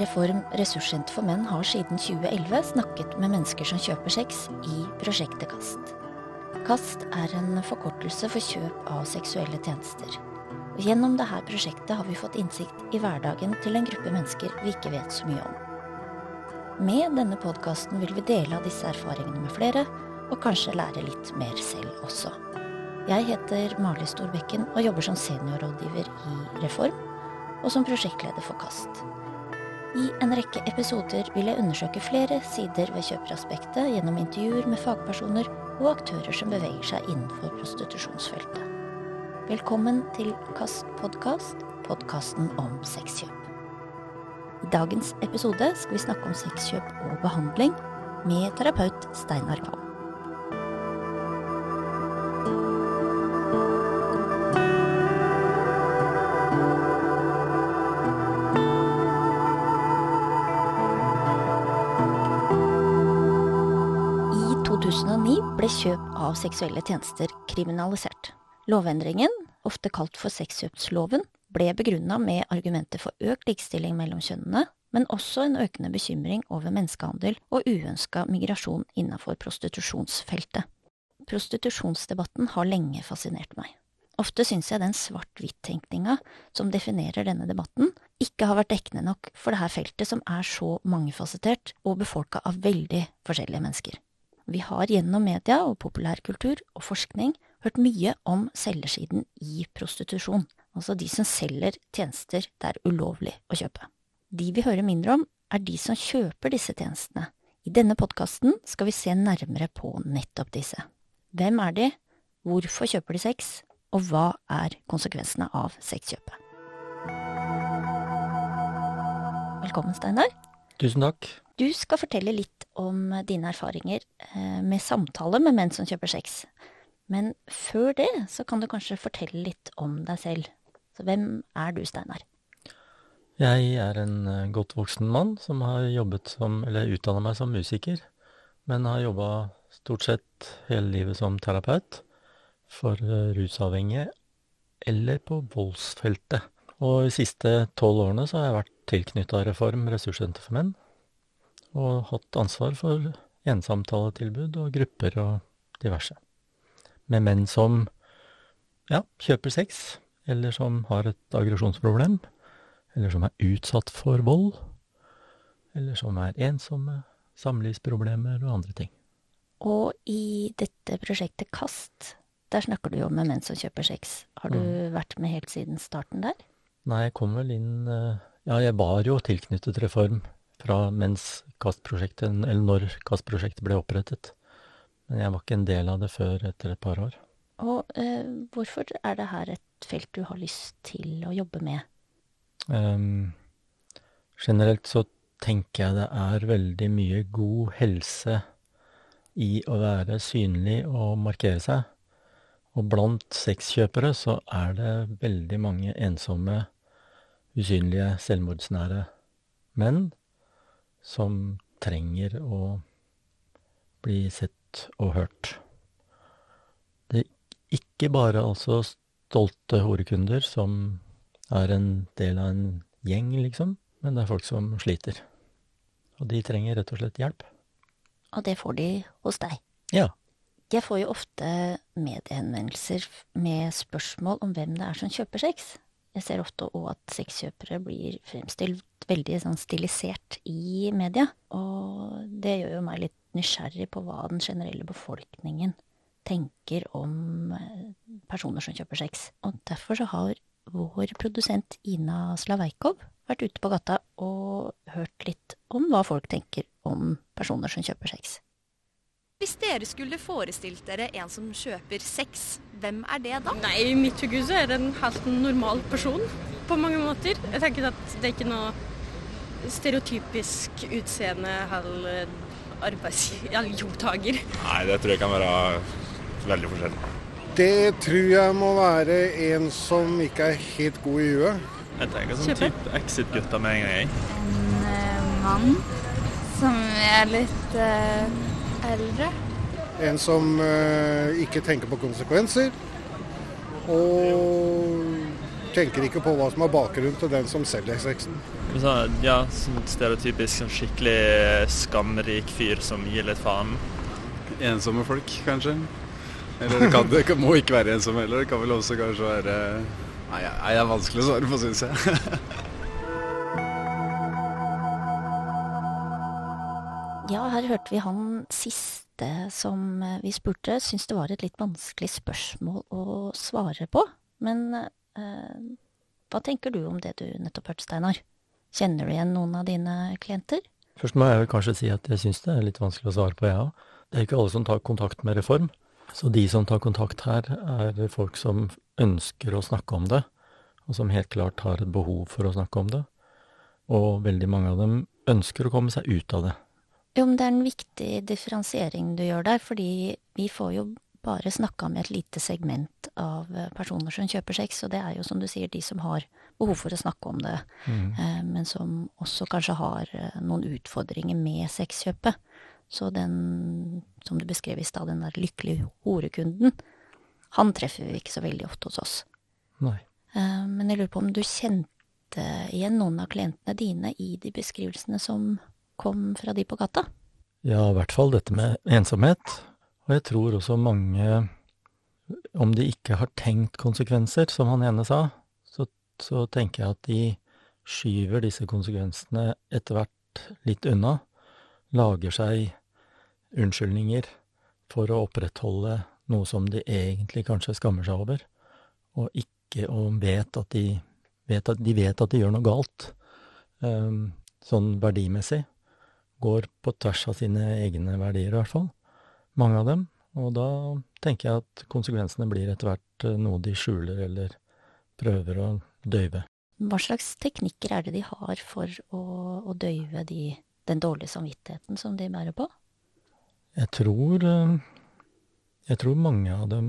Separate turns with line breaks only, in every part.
Reform ressurssenter for menn har siden 2011 snakket med mennesker som kjøper sex i prosjektet KAST. KAST er en forkortelse for kjøp av seksuelle tjenester. Og gjennom dette prosjektet har vi fått innsikt i hverdagen til en gruppe mennesker vi ikke vet så mye om. Med denne podkasten vil vi dele av disse erfaringene med flere, og kanskje lære litt mer selv også. Jeg heter Mali Storbekken og jobber som seniorrådgiver i Reform, og som prosjektleder for KAST. I en rekke episoder vil jeg undersøke flere sider ved kjøperaspektet gjennom intervjuer med fagpersoner og aktører som beveger seg innenfor prostitusjonsfeltet. Velkommen til KAST podkast, podkasten om sexkjøp. I dagens episode skal vi snakke om sexkjøp og behandling med terapeut Steinar Kvam. 2009 ble kjøp av seksuelle tjenester kriminalisert. Lovendringen, ofte kalt for sexkjøpsloven, ble begrunna med argumenter for økt likestilling mellom kjønnene, men også en økende bekymring over menneskehandel og uønska migrasjon innenfor prostitusjonsfeltet. Prostitusjonsdebatten har lenge fascinert meg. Ofte syns jeg den svart-hvitt-tenkninga som definerer denne debatten, ikke har vært dekkende nok for dette feltet som er så mangefasettert og befolka av veldig forskjellige mennesker. Vi har gjennom media og populærkultur og forskning hørt mye om selgersiden i prostitusjon, altså de som selger tjenester det er ulovlig å kjøpe. De vi hører mindre om, er de som kjøper disse tjenestene. I denne podkasten skal vi se nærmere på nettopp disse. Hvem er de, hvorfor kjøper de sex, og hva er konsekvensene av sexkjøpet? Velkommen, Steinar.
Tusen takk.
Du skal fortelle litt om dine erfaringer med samtale med menn som kjøper sex. Men før det så kan du kanskje fortelle litt om deg selv. Så hvem er du, Steinar?
Jeg er en godt voksen mann som har jobbet som, eller utdanna meg som musiker, men har jobba stort sett hele livet som terapeut for rusavhengige, eller på voldsfeltet. Og de siste tolv årene så har jeg vært tilknytta Reform ressurssenter for menn, og hatt ansvar for ensamtaletilbud og grupper og diverse. Med menn som, ja, kjøper sex, eller som har et aggresjonsproblem, eller som er utsatt for vold, eller som er ensomme, samlivsproblemer og andre ting.
Og i dette prosjektet KAST, der snakker du jo med menn som kjøper sex. Har du
Mm.
vært med helt siden starten der?
Nei, jeg kom vel inn eh, Ja, jeg var jo tilknyttet Reform fra mens KAST-prosjektet, eller når KAST-prosjektet ble opprettet. Men jeg var ikke en del av det før etter et par år.
Og eh, hvorfor er det her et felt du har lyst til å jobbe med?
Um, generelt så tenker jeg det er veldig mye god helse i å være synlig og markere seg. Og blant sexkjøpere så er det veldig mange ensomme, usynlige, selvmordsnære menn som trenger å bli sett og hørt. Det er ikke bare altså stolte horekunder som er en del av en gjeng, liksom, men det er folk som sliter. Og de trenger rett og slett hjelp.
Og det får de hos deg.
Ja.
Jeg får jo ofte mediehenvendelser med spørsmål om hvem det er som kjøper sex. Jeg ser ofte òg at sexkjøpere blir fremstilt veldig sånn stilisert i media. Og det gjør jo meg litt nysgjerrig på hva den generelle befolkningen tenker om eh, personer som kjøper sex. Og derfor så har vår produsent Ina Slaveikov vært ute på gata og hørt litt om hva folk tenker om personer som kjøper sex.
Hvis dere skulle forestilt dere en som kjøper sex, hvem er det da?
Nei, i mitt hode er det en helt normal person på mange måter. Jeg tenker at det er ikke noe stereotypisk utseende eller arbeidsjobbtaker.
Nei, det tror jeg kan være veldig forskjellig.
Det tror jeg må være en som ikke er helt god i huet.
Jeg tenker sånn
Kjøper.
type Exit-gutter med en gang.
En eh, mann som er litt eh, eldre.
En som eh, ikke tenker på konsekvenser. Og tenker ikke på hva som er bakgrunnen til den som selger sexen.
Ja, sånn stereotypisk sånn skikkelig skamrik fyr som gir litt faen.
Ensomme folk, kanskje. Eller det, kan, det kan, må ikke være ensomme heller. Det kan vel også kanskje være Nei, det er vanskelig å svare på, syns jeg.
ja, her hørte vi han siste som vi spurte, syntes det var et litt vanskelig spørsmål å svare på. Men eh, hva tenker du om det du nettopp hørte, Steinar? Kjenner du igjen noen av dine klienter?
Først må jeg kanskje si at jeg syns det er litt vanskelig å svare på, jeg òg. Det er ikke alle som tar kontakt med Reform. Så de som tar kontakt her, er folk som ønsker å snakke om det, og som helt klart har et behov for å snakke om det. Og veldig mange av dem ønsker å komme seg ut av det.
Jo, men det er en viktig differensiering du gjør der, fordi vi får jo bare snakka med et lite segment av personer som kjøper sex, og det er jo som du sier de som har behov for å snakke om det, mm. eh, men som også kanskje har eh, noen utfordringer med sexkjøpet. Så den, som du beskrev i stad, den der lykkelige horekunden, han treffer vi ikke så veldig ofte hos oss.
Nei.
Men jeg lurer på om du kjente igjen noen av klientene dine i de beskrivelsene som kom fra de på gata?
Ja, i hvert fall dette med ensomhet. Og jeg tror også mange, om de ikke har tenkt konsekvenser, som han ene sa, så, så tenker jeg at de skyver disse konsekvensene etter hvert litt unna. Lager seg unnskyldninger for å opprettholde noe som de egentlig kanskje skammer seg over, og ikke og vet at de vet at de, vet at de gjør noe galt, um, sånn verdimessig. Går på tvers av sine egne verdier, i hvert fall. Mange av dem. Og da tenker jeg at konsekvensene blir etter hvert eh, noe de skjuler eller prøver å døyve.
Hva slags teknikker er det de har for å, å døyve de, den dårlige samvittigheten som de bærer på?
Jeg tror eh, Jeg tror mange av dem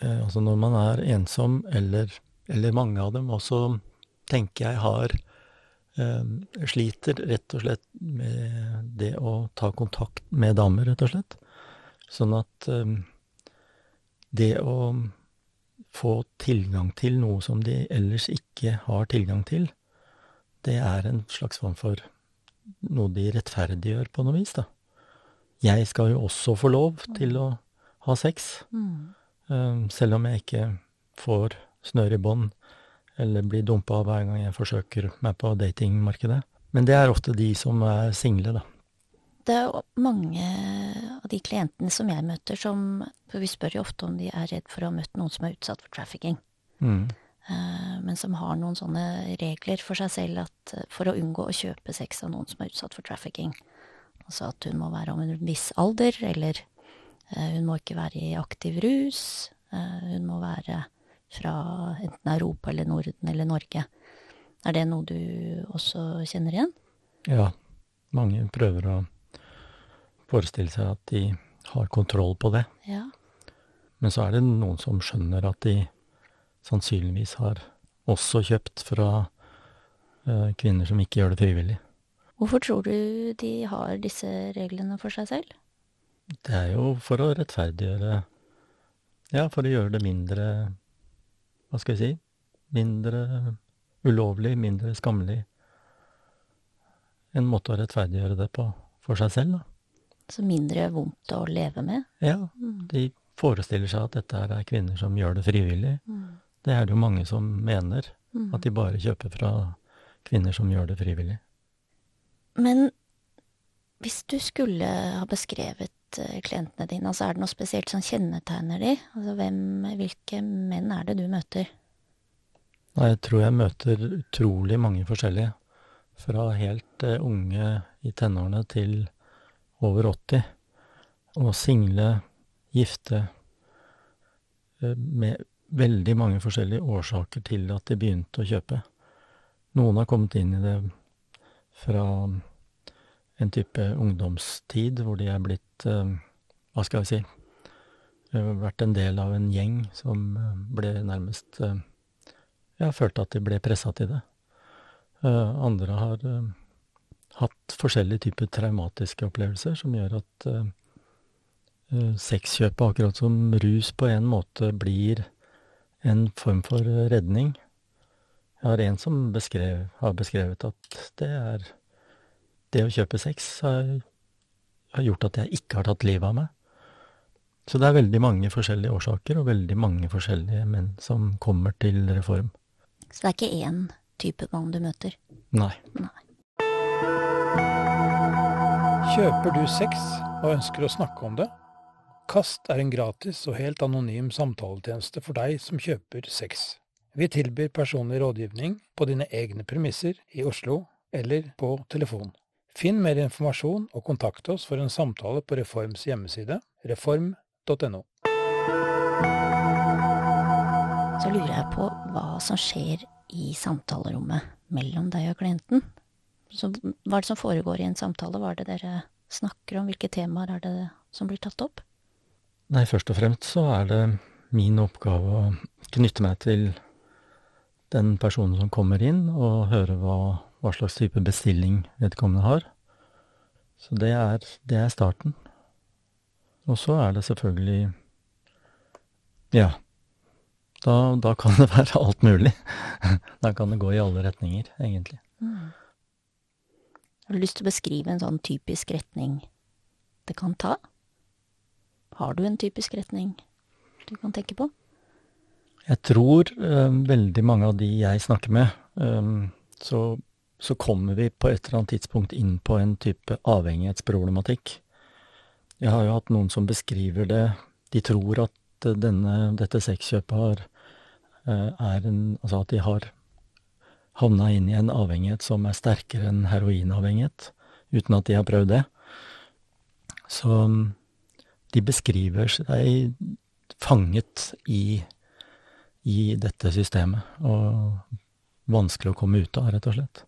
eh, Altså når man er ensom, eller, eller mange av dem også, tenker jeg har Sliter rett og slett med det å ta kontakt med damer, rett og slett. Sånn at det å få tilgang til noe som de ellers ikke har tilgang til, det er en slags form for noe de rettferdiggjør på noe vis, da jeg skal jo også få lov til å ha sex. Mm. Um, selv om jeg ikke får snøre i bånd eller blir dumpa hver gang jeg forsøker meg på datingmarkedet. Men det er ofte de som er single, da.
Det er mange av de klientene som jeg møter som For vi spør jo ofte om de er redd for å ha møtt noen som er utsatt for trafficking. Mm. Uh, men som har noen sånne regler for seg selv at for å unngå å kjøpe sex av noen som er utsatt for trafficking, Altså at hun må være om en viss alder, eller uh, hun må ikke være i aktiv rus. Hun må være fra enten Europa eller Norden eller Norge. Er det noe du også kjenner igjen?
Ja. Mange prøver å forestille seg at de har kontroll på det.
Ja.
Men så er det noen som skjønner at de sannsynligvis har også kjøpt fra uh, kvinner som ikke gjør det frivillig.
Hvorfor tror du de har disse reglene for seg selv?
Det er jo for å rettferdiggjøre Ja, for å gjøre det mindre Hva skal jeg si Mindre ulovlig, mindre skammelig. En måte å rettferdiggjøre det på for seg selv, da.
Så mindre vondt å leve med?
Ja. Mm. De forestiller seg at dette er kvinner som gjør det frivillig. Mm. Det er det jo mange som mener. Mm. At de bare kjøper fra kvinner som gjør det frivillig.
Men hvis du skulle ha beskrevet eh, klientene dine, altså er det noe spesielt som kjennetegner de? Altså hvem, hvilke menn er det du møter?
Nei, jeg tror jeg møter utrolig mange forskjellige. Fra helt uh, unge i tenårene til over 80. Og single, gifte, uh, med veldig mange forskjellige årsaker til at de begynte å kjøpe. Noen har kommet inn i det fra en type ungdomstid hvor de er blitt eh, Hva skal vi si Vært en del av en gjeng som eh, ble nærmest eh, Ja, følte at de ble pressa til det. Andre har hatt forskjellige typer traumatiske opplevelser som gjør at sexkjøpet, akkurat som rus, på en måte blir en form for redning. Jeg har en som beskrev, har beskrevet at det er Det å kjøpe sex har, har gjort at jeg ikke har tatt livet av meg. Så det er veldig mange forskjellige årsaker, og veldig mange forskjellige menn som kommer til reform.
Så det er ikke én type mann du møter?
Nei.
Nei.
Kjøper du sex og ønsker å snakke om det? Kast er en gratis og helt anonym samtaletjeneste for deg som kjøper sex. Vi tilbyr personlig rådgivning på dine egne premisser i Oslo eller på telefon. Finn mer informasjon og kontakt oss for en samtale på Reforms hjemmeside reform.no.
Så lurer jeg på hva som skjer i samtalerommet mellom deg og klienten. Så hva er det som foregår i en samtale? Hva er det dere snakker om? Hvilke temaer er det som blir tatt opp?
Nei, først og fremst så er det min oppgave å knytte meg til den personen som kommer inn, og høre hva, hva slags type bestilling vedkommende har. Så det er, det er starten. Og så er det selvfølgelig Ja. Da, da kan det være alt mulig. da kan det gå i alle retninger, egentlig.
Mm. Har du lyst til å beskrive en sånn typisk retning det kan ta? Har du en typisk retning du kan tenke på?
Jeg tror um, veldig mange av de jeg snakker med, um, så, så, kommer vi på et eller annet tidspunkt inn på en type avhengighetsproblematikk. Jeg har jo hatt noen som beskriver det. De tror at denne, dette sexkjøpet har, uh, er en Altså at de har havna inn i en avhengighet som er sterkere enn heroinavhengighet, uten at de har prøvd det. Så de beskriver seg fanget i i dette systemet, og vanskelig å komme ut av, rett og slett.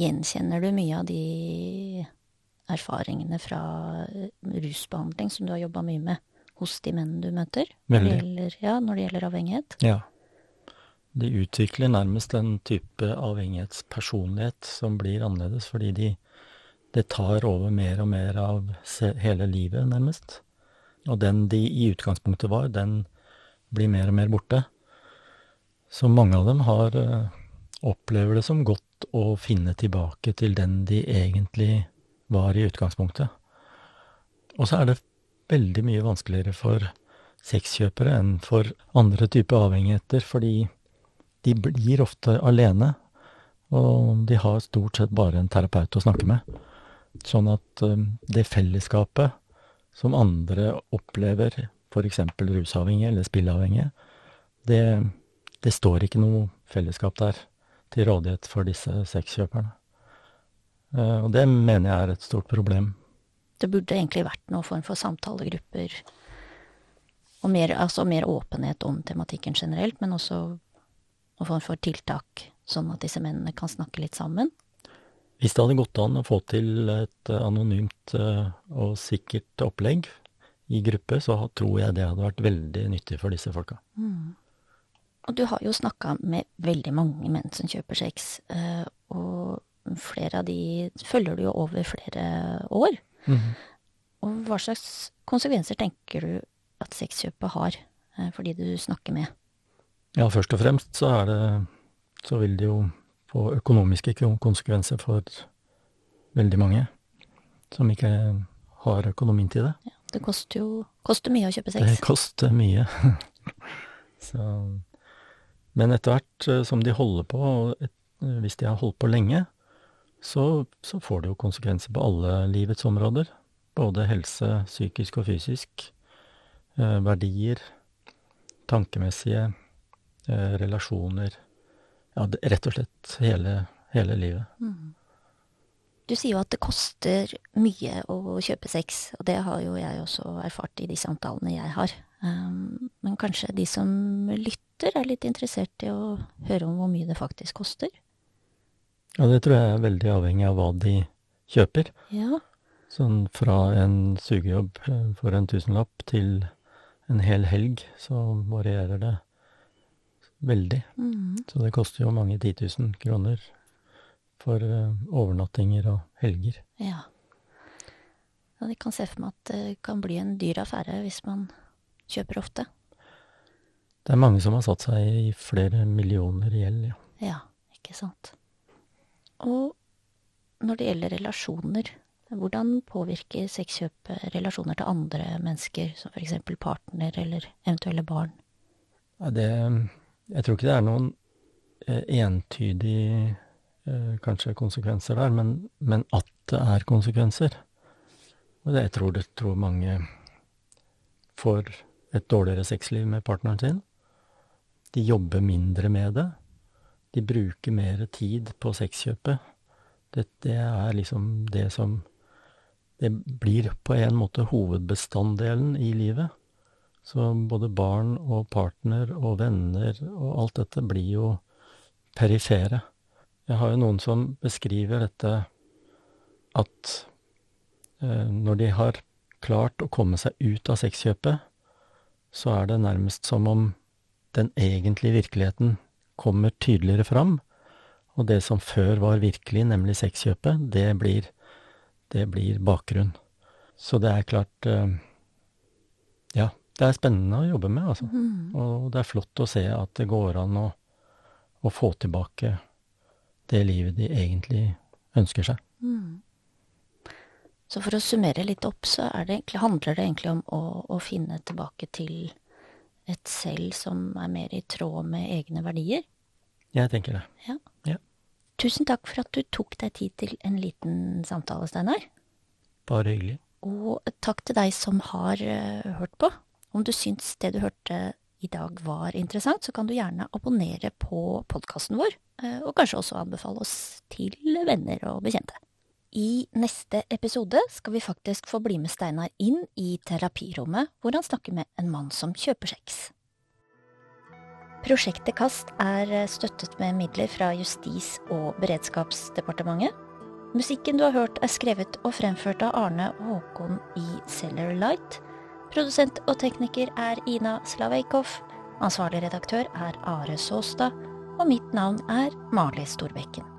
Gjenkjenner du mye av de erfaringene fra rusbehandling som du har jobba mye med hos de mennene du møter?
Veldig.
Gjelder, ja, når det gjelder avhengighet?
Ja. De utvikler nærmest en type avhengighetspersonlighet som blir annerledes, fordi de, det tar over mer og mer av hele livet, nærmest. Og den de i utgangspunktet var, den blir mer og mer borte. Så mange av dem har uh, opplever det som godt å finne tilbake til den de egentlig var i utgangspunktet. Og så er det veldig mye vanskeligere for sexkjøpere enn for andre typer avhengigheter, fordi de blir ofte alene, og de har stort sett bare en terapeut å snakke med. Sånn at um, det fellesskapet som andre opplever f.eks. rusavhengige eller spilleavhengige, det, det står ikke noe fellesskap der til rådighet for disse sexkjøperne. Uh, og det mener jeg er et stort problem.
Det burde egentlig vært noen form for samtalegrupper og mer, altså mer åpenhet om tematikken generelt, men også noen form for tiltak, sånn at disse mennene kan snakke litt sammen.
Hvis det hadde gått an å få til et anonymt uh, og sikkert opplegg i gruppe, så tror jeg det hadde vært veldig nyttig for disse folka.
Mm. Og du har jo snakka med veldig mange menn som kjøper sex, eh, og flere av de følger du jo over flere år.
Mm.
Og hva slags konsekvenser tenker du at sexkjøpet har eh, for de du snakker med?
Ja, først og fremst så er det Så vil det jo få økonomiske konsekvenser for veldig mange som ikke har økonomien til det.
Ja. Det koster jo koster mye å kjøpe sex.
Det koster mye. så, men etter hvert eh, som de holder på, og et, hvis de har holdt på lenge, så, så, får det jo konsekvenser på alle livets områder. Både helse, psykisk og fysisk. Eh, verdier. Tankemessige. Eh, relasjoner. Ja, det, rett og slett hele, hele livet.
Mm. Du sier jo at det koster mye å kjøpe sex, og det har jo jeg også erfart i de samtalene jeg har. Um, men kanskje de som lytter er litt interessert i å høre om hvor mye det faktisk koster?
Ja, det tror jeg er veldig avhengig av hva de kjøper.
Ja.
Sånn fra en sugejobb eh, for en tusenlapp til en hel helg, så varierer det veldig.
Mm.
Så det koster jo mange titusen kroner for uh, overnattinger og helger.
Ja. Og jeg kan se for meg at det kan bli en dyr affære hvis man kjøper ofte.
Det er mange som har satt seg i flere millioner i gjeld, ja.
Ja, ikke sant. Og når det gjelder relasjoner, hvordan påvirker sexkjøp relasjoner til andre mennesker, som eksempel partner eller eventuelle barn?
Ja, det Jeg tror ikke det er noen eh, entydig eh, kanskje konsekvenser der, men, men at det er konsekvenser. Og det, jeg tror det tror mange får et dårligere sexliv med partneren sin. De jobber mindre med det. De bruker mer tid på sexkjøpet. Det, det er liksom det som Det blir på en måte hovedbestanddelen i livet. Så både barn og partner og venner og alt dette blir jo perifere. Jeg har jo noen som beskriver dette at eh, når de har klart å komme seg ut av sexkjøpet, så er det nærmest som om den egentlige virkeligheten kommer tydeligere fram, og det som før var virkelig, nemlig sexkjøpet, det blir, det blir bakgrunn. Så det er klart eh, Ja, det er spennende å jobbe med, altså.
Mm.
Og det er flott å se at det går an å, å få tilbake det livet de egentlig ønsker seg.
Mm. Så for å summere litt opp, så det egentlig, handler det egentlig om å, å, finne tilbake til et selv som er mer i tråd med egne verdier?
Jeg tenker det.
Ja.
ja.
Tusen takk for at du tok deg tid til en liten samtale, Steinar.
Bare hyggelig.
Og takk til deg som har uh, hørt på. Om du syns det du hørte i dag var interessant, så kan du gjerne abonnere på podkasten vår, og kanskje også anbefale oss til venner og bekjente. I neste episode skal vi faktisk få bli med Steinar inn i terapirommet, hvor han snakker med en mann som kjøper sex. Prosjektet KAST er støttet med midler fra Justis- og beredskapsdepartementet. Musikken du har hørt er skrevet og fremført av Arne Håkon i Cellar Light. Produsent og tekniker er Ina Slaveikov. Ansvarlig redaktør er Are Såstad. Og mitt navn er Mali Storbekken.